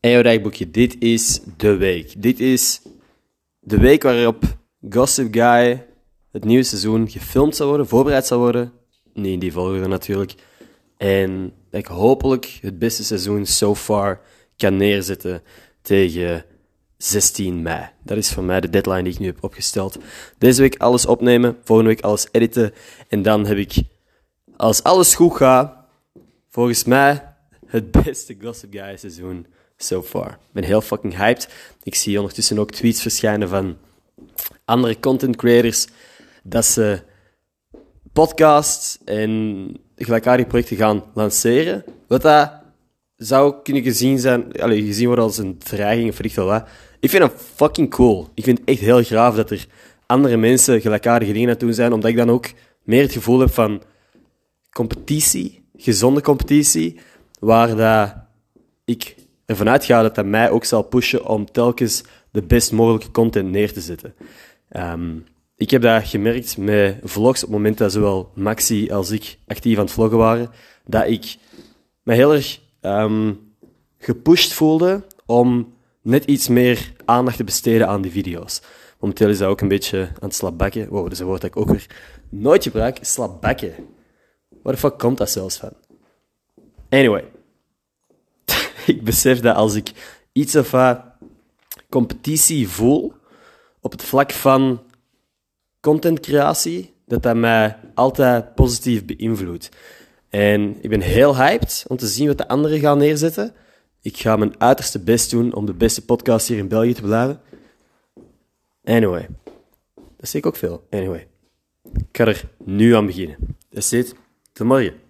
En dagboekje, dit is de week. Dit is de week waarop Gossip Guy, het nieuwe seizoen, gefilmd zal worden, voorbereid zal worden. In die volgende natuurlijk. En dat ik hopelijk het beste seizoen so far kan neerzetten tegen 16 mei. Dat is voor mij de deadline die ik nu heb opgesteld. Deze week alles opnemen, volgende week alles editen. En dan heb ik, als alles goed gaat, volgens mij het beste Gossip Guy seizoen so far. Ik ben heel fucking hyped. Ik zie ondertussen ook tweets verschijnen van andere content creators dat ze podcasts en gelijkaardige projecten gaan lanceren. Wat dat zou kunnen gezien, zijn, allez, gezien worden als een dreiging of weet ik wat. Ik vind dat fucking cool. Ik vind het echt heel graaf dat er andere mensen gelijkaardige dingen aan het doen zijn, omdat ik dan ook meer het gevoel heb van competitie, gezonde competitie, waar dat ik ervan uitga dat dat mij ook zal pushen om telkens de best mogelijke content neer te zetten. Ehm, ik heb dat gemerkt met vlogs op het moment dat zowel Maxi als ik actief aan het vloggen waren, dat ik me heel erg um, gepusht voelde om net iets meer aandacht te besteden aan die video's. Momenteel is dat ook een beetje aan het slapbakken. Wow, dat is een woord dat ik ook weer nooit gebruik. Slapbakken. Waar de fuck komt dat zelfs van? Anyway. ik besef dat als ik iets of wat competitie voel op het vlak van contentcreatie, dat dat mij altijd positief beïnvloedt. En ik ben heel hyped om te zien wat de anderen gaan neerzetten. Ik ga mijn uiterste best doen om de beste podcast hier in België te blijven. Anyway. Dat zie ik ook veel. Anyway. Ik ga er nu aan beginnen. Dat zit. Tot morgen.